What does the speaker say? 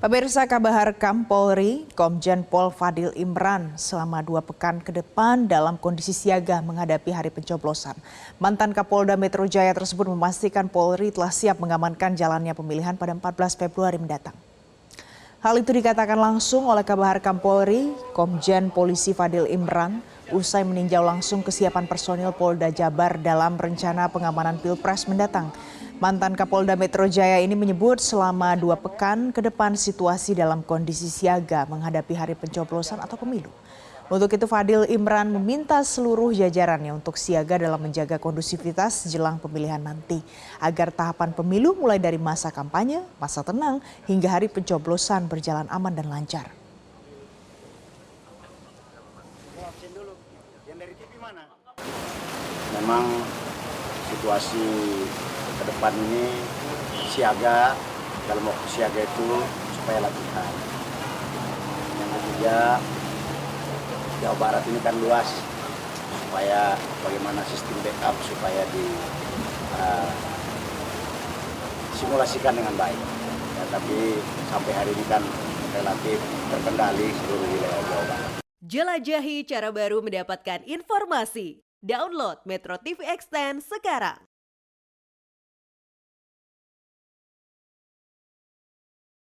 Pemirsa Kabahar Kampolri, Komjen Pol Fadil Imran selama dua pekan ke depan dalam kondisi siaga menghadapi hari pencoblosan. Mantan Kapolda Metro Jaya tersebut memastikan Polri telah siap mengamankan jalannya pemilihan pada 14 Februari mendatang. Hal itu dikatakan langsung oleh Kabahar Kampolri, Komjen Polisi Fadil Imran, usai meninjau langsung kesiapan personil Polda Jabar dalam rencana pengamanan Pilpres mendatang. Mantan Kapolda Metro Jaya ini menyebut selama dua pekan ke depan situasi dalam kondisi siaga menghadapi hari pencoblosan atau pemilu. Untuk itu Fadil Imran meminta seluruh jajarannya untuk siaga dalam menjaga kondusivitas jelang pemilihan nanti. Agar tahapan pemilu mulai dari masa kampanye, masa tenang, hingga hari pencoblosan berjalan aman dan lancar. Memang situasi ke depan ini siaga dalam waktu siaga itu supaya latihan. Yang ketiga Jawa Barat ini kan luas supaya bagaimana sistem backup supaya di uh, simulasikan dengan baik. Ya, tapi sampai hari ini kan relatif terkendali seluruh wilayah Jawa Barat. Jelajahi cara baru mendapatkan informasi. Download Metro TV Extend sekarang.